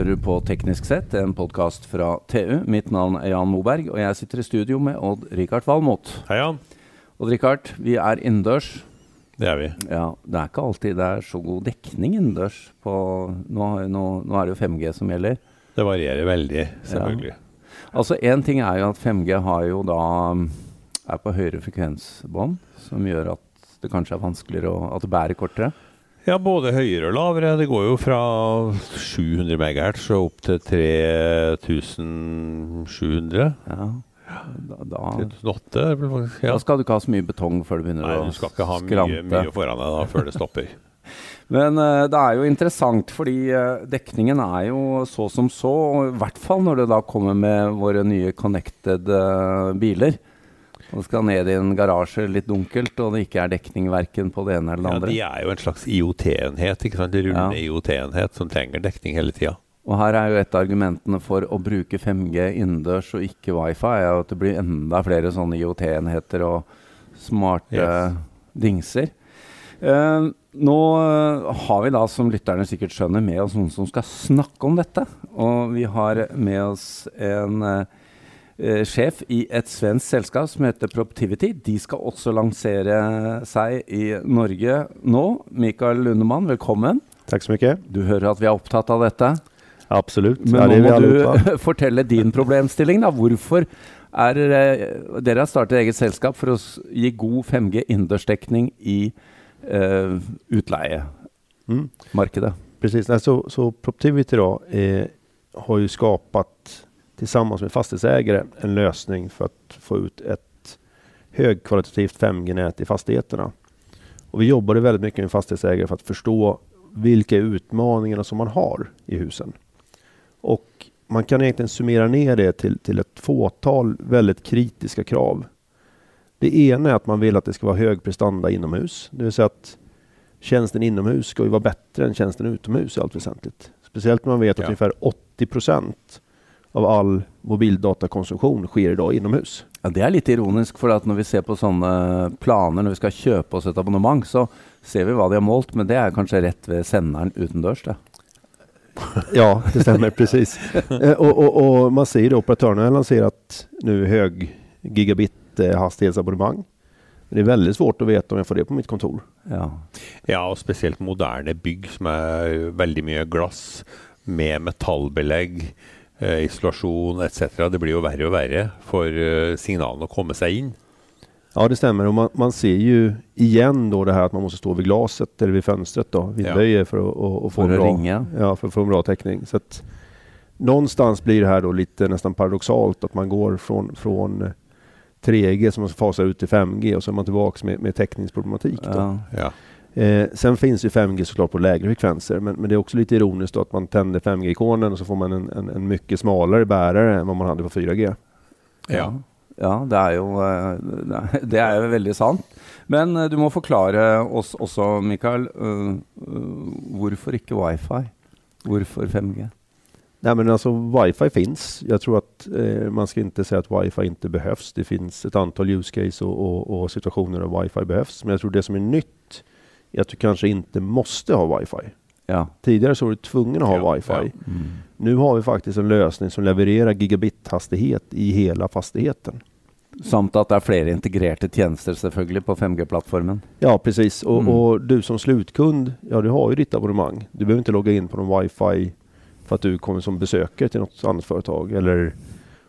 hører på Teknisk sett, en podkast fra TU. Mitt navn er Jan Moberg, og jeg sitter i studio med Odd-Rikard Valmot. Hei, Jan. Odd-Rikard, vi er innendørs. Det er vi. Ja, Det er ikke alltid det er så god dekning innendørs. Nå, nå, nå er det jo 5G som gjelder. Det varierer veldig, selvfølgelig. Ja. Altså Én ting er jo at 5G har jo da er på høyere frekvensbånd, som gjør at det kanskje er vanskeligere å, at det bærer kortere. Ja, både høyere og lavere. Det går jo fra 700 MHz og opp til 3700. Ja. Da, da, 3008, ja. da skal du ikke ha så mye betong før du begynner Nei, å du skal ikke ha skrante. mye, mye foran deg da, før det stopper. Men uh, det er jo interessant, fordi uh, dekningen er jo så som så. og I hvert fall når det da kommer med våre nye connected uh, biler. Og skal ned i en garasje litt dunkelt, og det ikke er dekning verken på det ene eller det andre. Ja, De er jo en slags IOT-enhet, ikke sant? rullende Ja. IOT-enhet som trenger dekning hele tida. Og her er jo et av argumentene for å bruke 5G innendørs og ikke wifi, er jo at det blir enda flere sånne IOT-enheter og smarte Yes. dingser. Eh, nå eh, har vi da, som lytterne sikkert skjønner, med oss noen som skal snakke om dette. Og vi har med oss en eh, eh, sjef i et svensk selskap som heter Proptivity. De skal også lansere seg i Norge nå. Mikael Lundemann, velkommen. Tack så mycket. Du hører at vi er opptatt av dette. Absolut. Men ja, nå är må du fortelle din problemstilling. da. Hvorfor er eh, Dere har startet eget selskap for å s- gi god 5G innendørsdekning i eh, utleiemarkedet. Mm. Precis. Nej, så, så Proptivity då, eh, har ju skapat tillsammans med fastighetsägare en lösning för att få ut ett högkvalitativt 5G-nät i fastigheterna. Och vi jobbade väldigt mycket med fastighetsägare för att förstå vilka utmaningarna som man har i husen. Och man kan egentligen summera ner det till, till ett fåtal väldigt kritiska krav. Det ena är att man vill att det ska vara hög prestanda inomhus. Det vill säga att tjänsten inomhus ska ju vara bättre än tjänsten utomhus i allt väsentligt. Speciellt när man vet att Ja. ungefär 80 procent av all mobildatakonsumtion sker idag inomhus. Ja, Det er litt ironisk, for at når vi ser på sånne planer, når vi skal kjøpe oss et abonnement, så ser vi hva de har målt, men det kanskje rett ved senderen utendørs. det. Ja, det stämmer precis. Eh, och, och, och man ser ju operatörerna har lanserat nu hög gigabit eh, hastighetsabonnemang. Men det är väldigt svårt att veta om jag får det på mitt kontor. Ja. Ja, og spesielt moderne bygg som er veldig mye glass med metallbelegg, eh, isolasjon etc. Det blir jo verre og verre for eh, signalene å komme seg inn. Ja, det stämmer. Och man, man ser ju igen då det här att man måste stå vid glaset eller vid fönstret då, vid Ja. för att, att, att få For en bra, ja, för att få en bra täckning. Så att någonstans blir det här då lite nästan paradoxalt att man går från, från eh, 3G som man fasar ut till 5G och så är man tillbaks med, med täckningsproblematik. Ja. Ja. Eh, sen finns ju 5G såklart på lägre frekvenser, men, men det är också lite ironiskt då att man tänder 5G-ikonen och så får man en, en, en mycket smalare bärare än vad man hade på 4G. Ja. ja, det er jo eh, det jo veldig sant. Men eh, du må forklare oss også, Mikael, eh, hvorfor ikke wifi? Hvorfor 5G? Nej men alltså wifi finns. Jag tror att eh, man ska inte säga att wifi inte behövs. Det finns ett antal use case och, och, och situationer där wifi behövs. Men jag tror det som är nytt är att du kanske inte måste ha wifi. Ja. Tidigare så var du tvungen att ha Ja, wifi. ja. Mm. Nu har vi faktiskt en lösning som levererar gigabit-hastighet i hela fastigheten. Samt at det er flere integrerte tjenester selvfølgelig på 5G-plattformen. Ja, precis. Och, Mm. och du som slutkund, ja du har ju ditt abonnemang. Du behöver inte logga in på någon wifi för att du kommer som besökare till något annat företag. Eller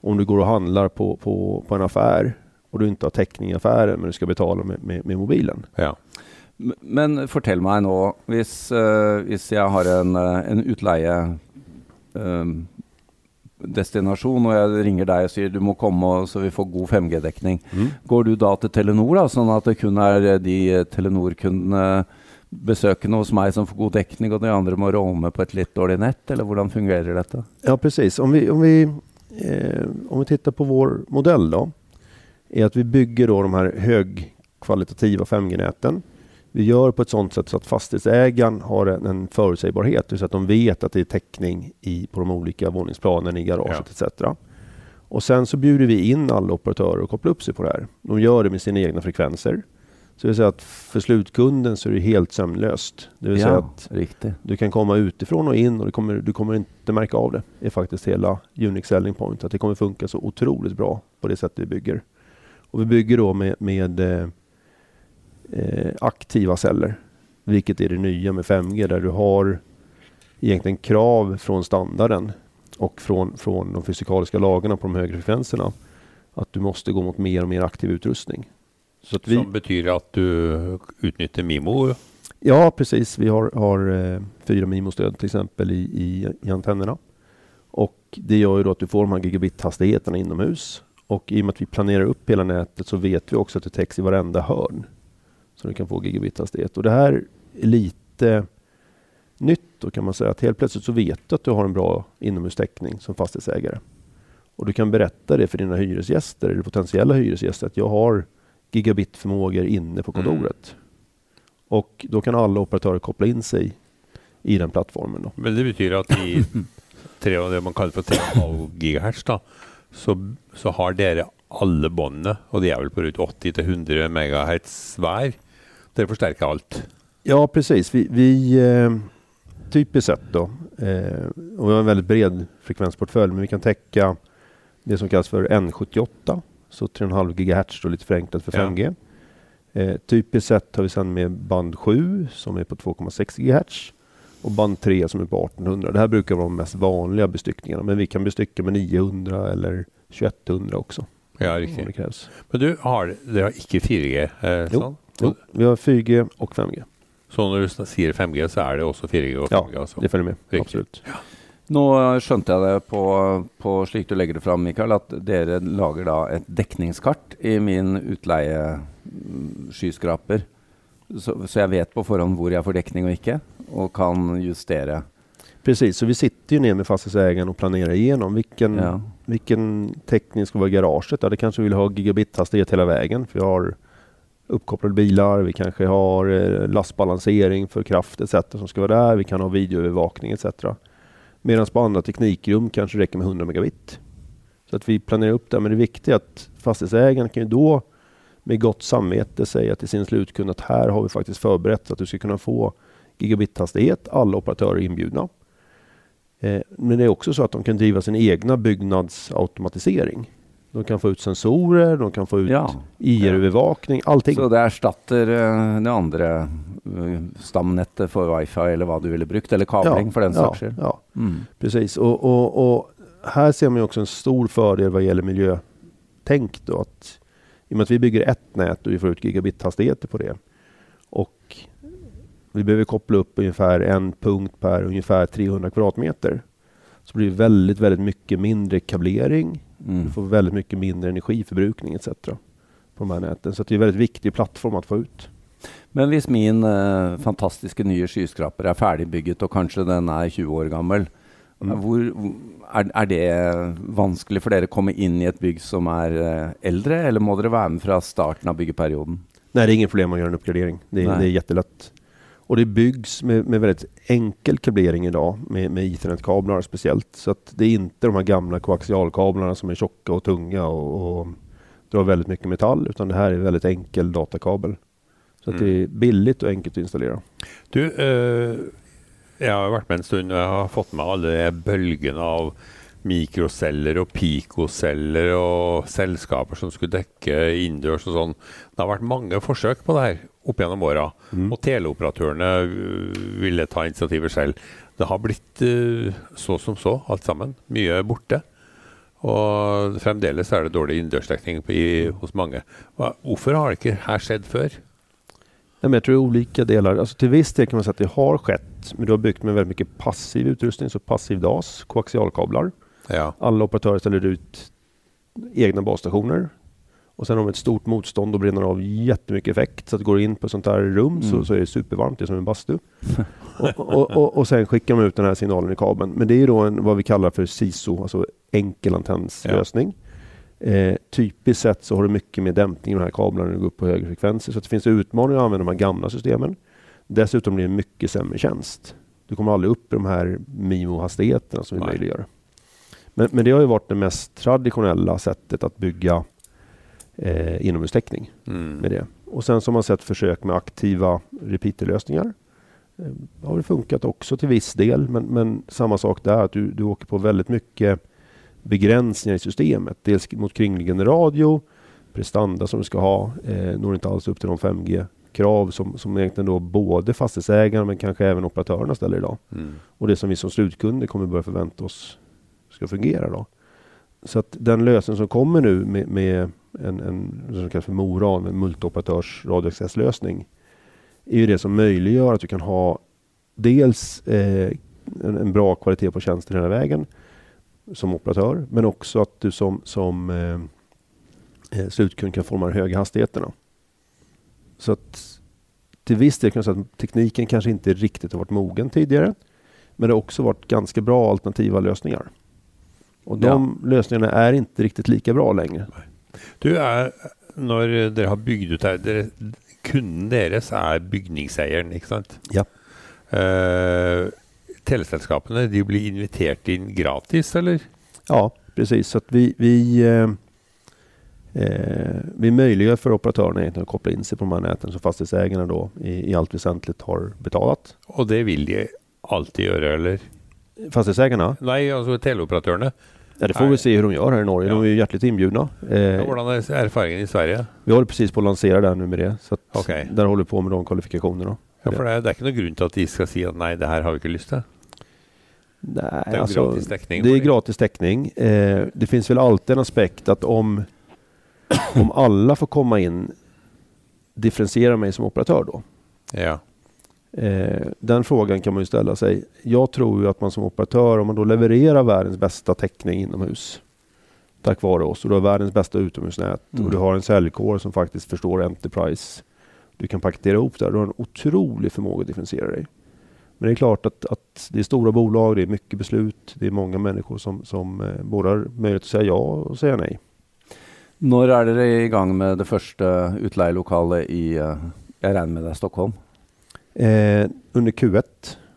om du går och handlar på, på, på en affär och du inte har täckning i affären men du ska betala med, med, med mobilen. Ja. Men fortell meg nå, hvis, eh, hvis jeg har en, eh, en utleie eh, destinasjon, og jeg ringer deg og sier du må komme og- så vi får god 5G-dekning. Går du da til Telenor, da, sånn at det kun er eh, de Telenor-kundene besøkende hos meg som får god dekning, og de andre må roame på et litt dårlig nett, eller hvordan fungerer dette? Ja, precis. Om vi, om vi, eh, om vi tittar på vår modell då, är att vi bygger då de här högkvalitativa 5G-näten. Vi gör på ett sådant sätt så att fastighetsägaren har en, en förutsägbarhet, säga att de vet att det är täckning i, på de olika våningsplanen, i garaget etc. Och sen så bjuder vi in alla operatörer att koppla upp sig på det här. De gör det med sina egna frekvenser. Så det vill säga att för slutkunden så är det helt sömlöst. Det vill säga Ja, att riktigt. du kan komma utifrån och in och du kommer, du kommer inte märka av det. Det är faktiskt hela Unique Selling Point. Att det kommer funka så otroligt bra på det sättet vi bygger. Och vi bygger då med, med eh, aktiva celler. Vilket är det nya med 5G där du har egentligen krav från standarden och från, från de fysikaliska lagarna på de högre frekvenserna. Att du måste gå mot mer och mer aktiv utrustning. Så att vi, Som betyr at du utnytter Mimo. Ja, precis. Vi har, har eh, fyra MIMO-stöd till exempel i, i, i antennerna. Och det gör ju då att du får de här gigabit-hastigheterna inomhus. Och i och med att vi planerar upp hela nätet så vet vi också att det täcks i varenda hörn. Så du kan få gigabit-hastighet. Och det här är lite nytt då kan man säga. Att helt plötsligt så vet du att du har en bra inomhustäckning som fastighetsägare. Och du kan berätta det för dina hyresgäster eller potentiella hyresgäster att jag har gigabit-förmågor inne på Mm. kontoret. Och då kan alla operatörer koppla in sig i den plattformen. Då. Men det betyr at i tre, det man kaller for 3,5 gigahertz, da, så, så har dere alle båndene, og de er vel på rundt 80-100 megahertz hver. Dere forsterker alt. Ja, precis. Vi, vi eh, typiskt sett då, eh, och vi har en väldigt bred frekvensportfölj, men vi kan täcka det som kallas för N78, så 3,5 GHz då lite förenklat för Ja. 5G. Eh, typiskt sett har vi sedan med band 7 som är på 2,6 GHz och band 3 som är på 1800. Det här brukar vara de mest vanliga bestyckningarna, men vi kan bestycka med 900 eller 2100 också. Ja, Om riktig. det krävs. Men du, har, dere har ikke 4G? Eh, Jo. Jo, vi har 4G och 5G. Så når du sier 5G, så er det også 4G og Ja, 5G? altså. Det följer med, Riktigt. absolut. Nå skjønte jeg det på, på slik du legger det fram, Mikael, at dere lager da et dekningskart i min utleie-skyskraper. Så, så jeg vet på forhånd hvor jeg får dekning og ikke, og kan justere. Precis, så vi sitter ju ner med fastighetsägaren och planerar igenom vilken, Ja. vilken täckning ska vara i garaget. Ja, det kanske vill ha gigabit-hastighet hela vägen. För vi har uppkopplade bilar, vi kanske har eh, lastbalansering för kraft etc. som ska vara där. Vi kan ha videoövervakning etc. Medan på andra teknikrum kanske det räcker med 100 megabit. Så att vi planerar upp det. Men det viktiga är att fastighetsägaren kan ju då med gott samvete säga till sin slutkund att här har vi faktiskt förberett så att du ska kunna få gigabithastighet. Alla operatörer inbjudna. Eh, men det är också så att de kan driva sin egna byggnadsautomatisering. De kan få ut sensorer, de kan få ut Ja. IR-övervakning, allting. Så det erstatter eh, det andre eh, stamnettet for wifi, eller hva du ville brukt, eller kabling for den ja, saks skyld. ja, Mm. precis. Och, och, och här ser man ju också en stor fördel vad gäller miljötänk. Då, att, I och med att vi bygger ett nät och vi får ut gigabit-hastigheter på det. Och vi behöver koppla upp ungefär en punkt per ungefär 300 kvadratmeter. Så blir det väldigt, väldigt mycket mindre kablering. Mm. Du får väldigt mycket mindre energiförbrukning etc. på de här näten. Så att det är en väldigt viktig plattform att få ut. Men hvis min eh, fantastiske nye skyskraper er ferdigbygget, og kanskje den er 20 år gammel, Mm. hvor, er, er det vanskelig for dere å komme inn i et bygg som er eh, eldre, eller må dere være med fra starten av byggeperioden? Nej, det är inget problem att göra en uppgradering. Det är, det är jättelätt. Och det byggs med, med väldigt enkel kablering idag med, med ethernet-kablar speciellt. Så att det är inte de här gamla koaxialkablarna som är tjocka och tunga och, och drar väldigt mycket metall. Utan det här är väldigt enkel datakabel. Så att det är billigt och enkelt att installera. Du, eh, jeg har vært med en stund og jeg har fått med alle de bølgene av mikroceller og picoceller og selskaper som skulle dekke innendørs og sånn. Det har vært mange forsøk på det her opp gjennom åra. Mm. Og teleoperatørene øh, ville ta initiativet selv. Det har blitt øh, så som så, alt sammen. Mye borte. Og fremdeles er det dårlig innendørsdekning hos mange. Hvorfor har det ikke her skjedd før? Nej, men jag tror olika delar. Alltså till viss del kan man säga att det har skett. Men du har byggt med väldigt mycket passiv utrustning. Så passiv DAS, koaxialkablar. Ja. Alla operatörer ställer ut egna basstationer. Och sen har de ett stort motstånd och bränner av jättemycket effekt. Så att går du in på ett sånt här rum så, Mm. så är det supervarmt, det är som en bastu. och, och, och, och sen skickar de ut den här signalen i kabeln. Men det är då en, vad vi kallar för SISO, alltså enkel antennslösning. Eh, typiskt sett så har du mycket mer dämpning i de här kablarna när du går upp på högre frekvenser. Så det finns utmaningar att använda de här gamla systemen. Dessutom blir det mycket sämre tjänst. Du kommer aldrig upp i de här MIMO-hastigheterna som vi möjliggör. Men, men det har ju varit det mest traditionella sättet att bygga eh, inomhustäckning Mm. med det. och sen så har man sett försök med aktiva repeaterlösningar. Eh, har det funkat också till viss del, men, men samma sak där, att du, du åker på väldigt mycket begränsningar i systemet. Dels mot kringliggande radio, prestanda som du ska ha, eh, når inte alls upp till de 5G-krav som, som egentligen då både fastighetsägaren men kanske även operatörerna ställer idag. Mm. Och det som vi som slutkunder kommer börja förvänta oss ska fungera då. Så att den lösning som kommer nu med, med en, en som kallas för MORAN, en multioperatörs radioaccesslösning, är ju det som möjliggör att du kan ha dels eh, en, en, bra kvalitet på tjänsten hela vägen som operatör, men också att du som, som eh, eh slutkund kan forma de höga hastigheterna. Så att till viss del kan jag säga att tekniken kanske inte riktigt har varit mogen tidigare, men det har också varit ganska bra alternativa lösningar. Och de ja. lösningarna är inte riktigt lika bra längre. Du, är, när dere har byggt ut här, dere, kunden deres är bygningsägaren, inte sant? Ja. Uh, teleselskapene de blir invitert in gratis, eller? Ja, precis. Så att vi, vi, eh, eh, vi möjliggör för operatörerna att koppla in sig på de här näten som fastighetsägarna då i, i allt väsentligt har betalat. Och det vill de alltid göra, eller? Fastighetsägarna? Nej, alltså teleoperatörerna. Ja, det får vi se hur de gör här i Norge. Ja. De är ju hjärtligt inbjudna. Eh, ja, Hur är erfarenheten i Sverige? Vi håller precis på att lansera där nu med det. Så okay. Där håller vi på med de kvalifikationerna. Ja, för det är, det är inte någon grund till att de ska säga att nej, det här har vi inte lust till. Nej, det är alltså, gratis täckning. Det är gratis täckning. Eh, det finns väl alltid en aspekt att om, om alla får komma in, differentiera mig som operatör då? Ja. Eh, den frågan kan man ju ställa sig. Jag tror ju att man som operatör, om man då levererar världens bästa täckning inomhus tack vare oss och du har världens bästa utomhusnät mm. och du har en säljkår som faktiskt förstår Enterprise. Du kan paketera ihop det. Du har en otrolig förmåga att differentiera dig. Men det är klart att, att det är stora bolag, det är mycket beslut, det är många människor som, som eh, både har möjlighet att säga ja och säga nej. När är det igång med det första utlejelokalet i, eh, jag räknar med det, Stockholm? Eh, under Q1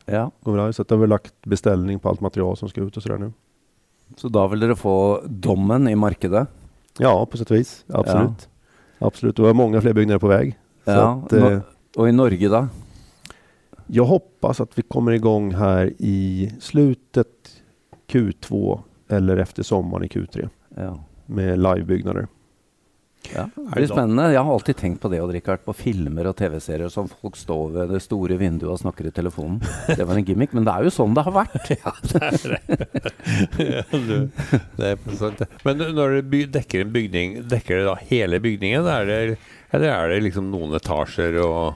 ja. går vi så att har vi lagt beställning på allt material som ska ut och sådär nu. Så då vill du få domen i marknaden? Ja, på sätt och vis. Absolut. Ja. Absolut. Och har många fler byggnader på väg. Ja. Att, eh, och i Norge då? Jag hoppas att vi kommer igång här i slutet Q2 eller efter sommaren i Q3 ja. med livebyggnader. Ja, det blir spännande. Jag har alltid tänkt på det, Richard, på filmer och tv-serier som folk står vid det stora vinduet och snackar i telefon. Det var en gimmick, men det är ju så det har varit. ja, det är det. ja, det är. Men när du däcker en bygning, däcker det då hela byggningen? Är det, eller är det liksom några etager och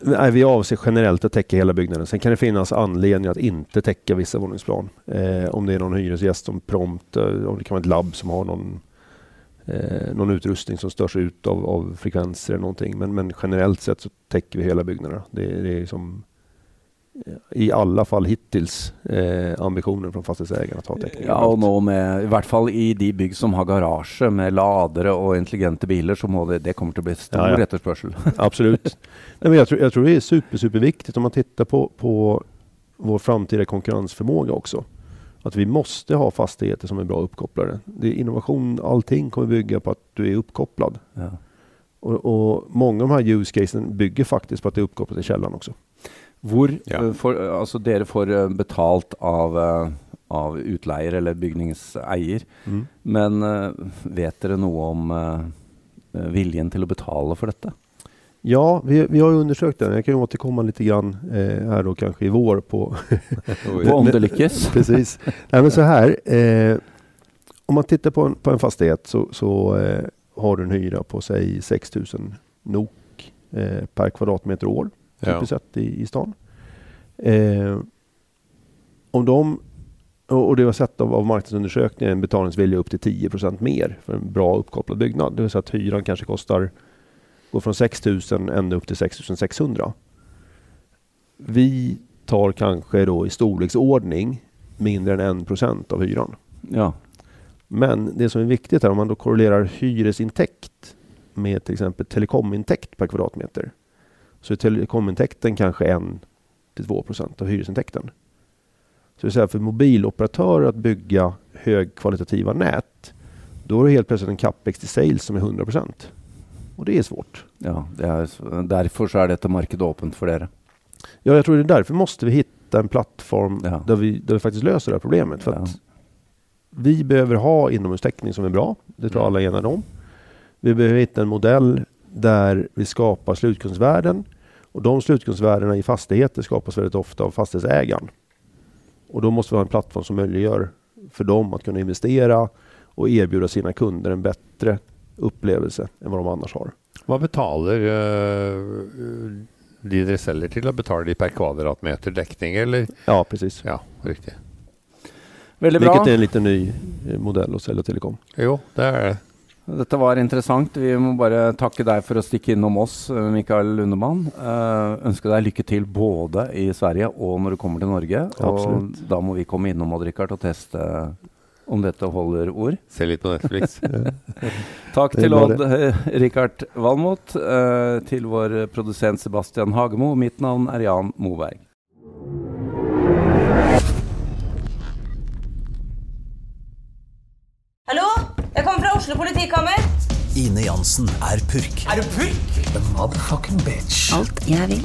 Nej, vi avser generellt att täcka hela byggnaden. Sen kan det finnas anledningar att inte täcka vissa våningsplan. Eh, om det är någon hyresgäst som prompt, eh, om det kan vara ett labb som har någon eh, någon utrustning som störs ut av, av frekvenser eller någonting. Men, men generellt sett så täcker vi hela byggnaderna. Det, det är som eh, i alla fall hittills eh, ambitionen från fastighetsägarna att ha täckning. Ja, och nå med, i vart fall i de bygg som har garage med ladare och intelligenta bilar så må det, det kommer att bli stor ja, ja. efterspörsel. Absolut. Nej, men jag, tror, jag tror det är super, superviktigt om man tittar på, på vår framtida konkurrensförmåga också att vi måste ha fastigheter som är bra uppkopplade. Det är innovation, allting kommer bygga på att du är uppkopplad. Ja. Och, och, många av de här use casen bygger faktiskt på att det är uppkopplat till källan också. Hvor, ja. Eh, for, alltså dere får eh, betalt av, eh, av utleier eller bygningseier, mm. men vet dere noe om viljen till att betala för detta? Ja, vi, vi har undersökt den. Jag kan återkomma lite grann eh, här då kanske i vår på... på om det lyckas. Precis. Nej, men så här. Eh, om man tittar på en, på en fastighet så, så eh, har du en hyra på säg 6000 NOK eh, per kvadratmeter år. Typiskt sett i, i stan. Eh, om de och det har sett av, av marknadsundersökningen en betalningsvilja upp till 10% mer för en bra uppkopplad byggnad. Det vill säga att hyran kanske kostar går från 6 000 ända upp till 6 600. Vi tar kanske då i storleksordning mindre än 1 procent av hyran. Ja. Men det som är viktigt här om man då korrelerar hyresintäkt med till exempel telekomintäkt per kvadratmeter så är telekomintäkten kanske 1 till 2 procent av hyresintäkten. Så det vill säga för mobiloperatörer att bygga högkvalitativa nät då är det helt plötsligt en capex till sales som är 100 procent. Och det är svårt. Ja, det är, därför så är detta marknaden öppet för er. Ja, jag tror det är därför måste vi hitta en plattform Ja. där, vi, där vi faktiskt löser det här problemet. För Ja. att vi behöver ha inomhustäckning som är bra. Det tror jag alla eniga om. Vi behöver hitta en modell där vi skapar slutkundsvärden. Och de slutkundsvärdena i fastigheter skapas väldigt ofta av fastighetsägaren. Och då måste vi ha en plattform som möjliggör för dem att kunna investera och erbjuda sina kunder en bättre upplevelse än vad de annars har. Hva betaler eh, de dere selger til? da? Betaler de per kvadratmeter dekning, eller? Ja, precis. Ja, riktig. Väldigt bra. Vilket är en lite ny eh, modell att sälja telekom. Jo, det er det. Dette var interessant. Vi må bare takke deg for å stikke innom oss, Mikael Lundemann. Eh, ønske deg lykke til både i Sverige og når du kommer til Norge. Absolutt. Og da må vi komme innom Odd Rikard, og teste om dette holder ord. Se litt på Netflix. Takk Det er til bare- Odd eh, Rikard Valmot, eh, til vår produsent Sebastian Hagemo. Mitt navn er Jan Moberg. Hallo? Jeg kommer fra Oslo politikammer. Ine Jansen er purk. Er du purk? The motherfucking bitch. Alt jeg vil,